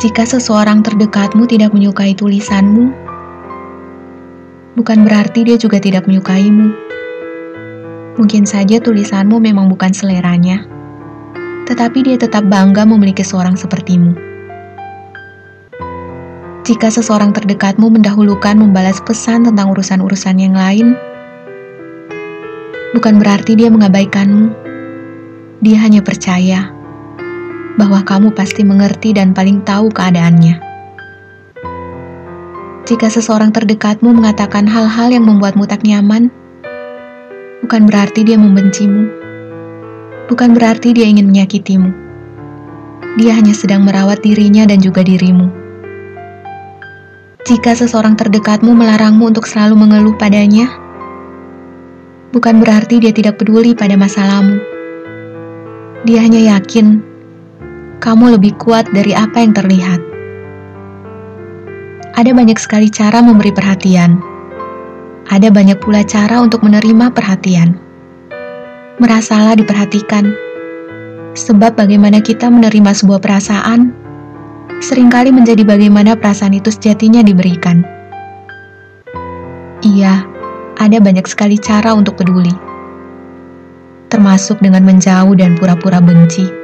Jika seseorang terdekatmu tidak menyukai tulisanmu, bukan berarti dia juga tidak menyukaimu. Mungkin saja tulisanmu memang bukan seleranya, tetapi dia tetap bangga memiliki seorang sepertimu. Jika seseorang terdekatmu mendahulukan membalas pesan tentang urusan-urusan yang lain, bukan berarti dia mengabaikanmu. Dia hanya percaya bahwa kamu pasti mengerti dan paling tahu keadaannya. Jika seseorang terdekatmu mengatakan hal-hal yang membuatmu tak nyaman, bukan berarti dia membencimu. Bukan berarti dia ingin menyakitimu. Dia hanya sedang merawat dirinya dan juga dirimu. Jika seseorang terdekatmu melarangmu untuk selalu mengeluh padanya, bukan berarti dia tidak peduli pada masalahmu. Dia hanya yakin kamu lebih kuat dari apa yang terlihat. Ada banyak sekali cara memberi perhatian. Ada banyak pula cara untuk menerima perhatian. Merasalah diperhatikan. Sebab bagaimana kita menerima sebuah perasaan sering kali menjadi bagaimana perasaan itu sejatinya diberikan. Iya, ada banyak sekali cara untuk peduli, termasuk dengan menjauh dan pura-pura benci.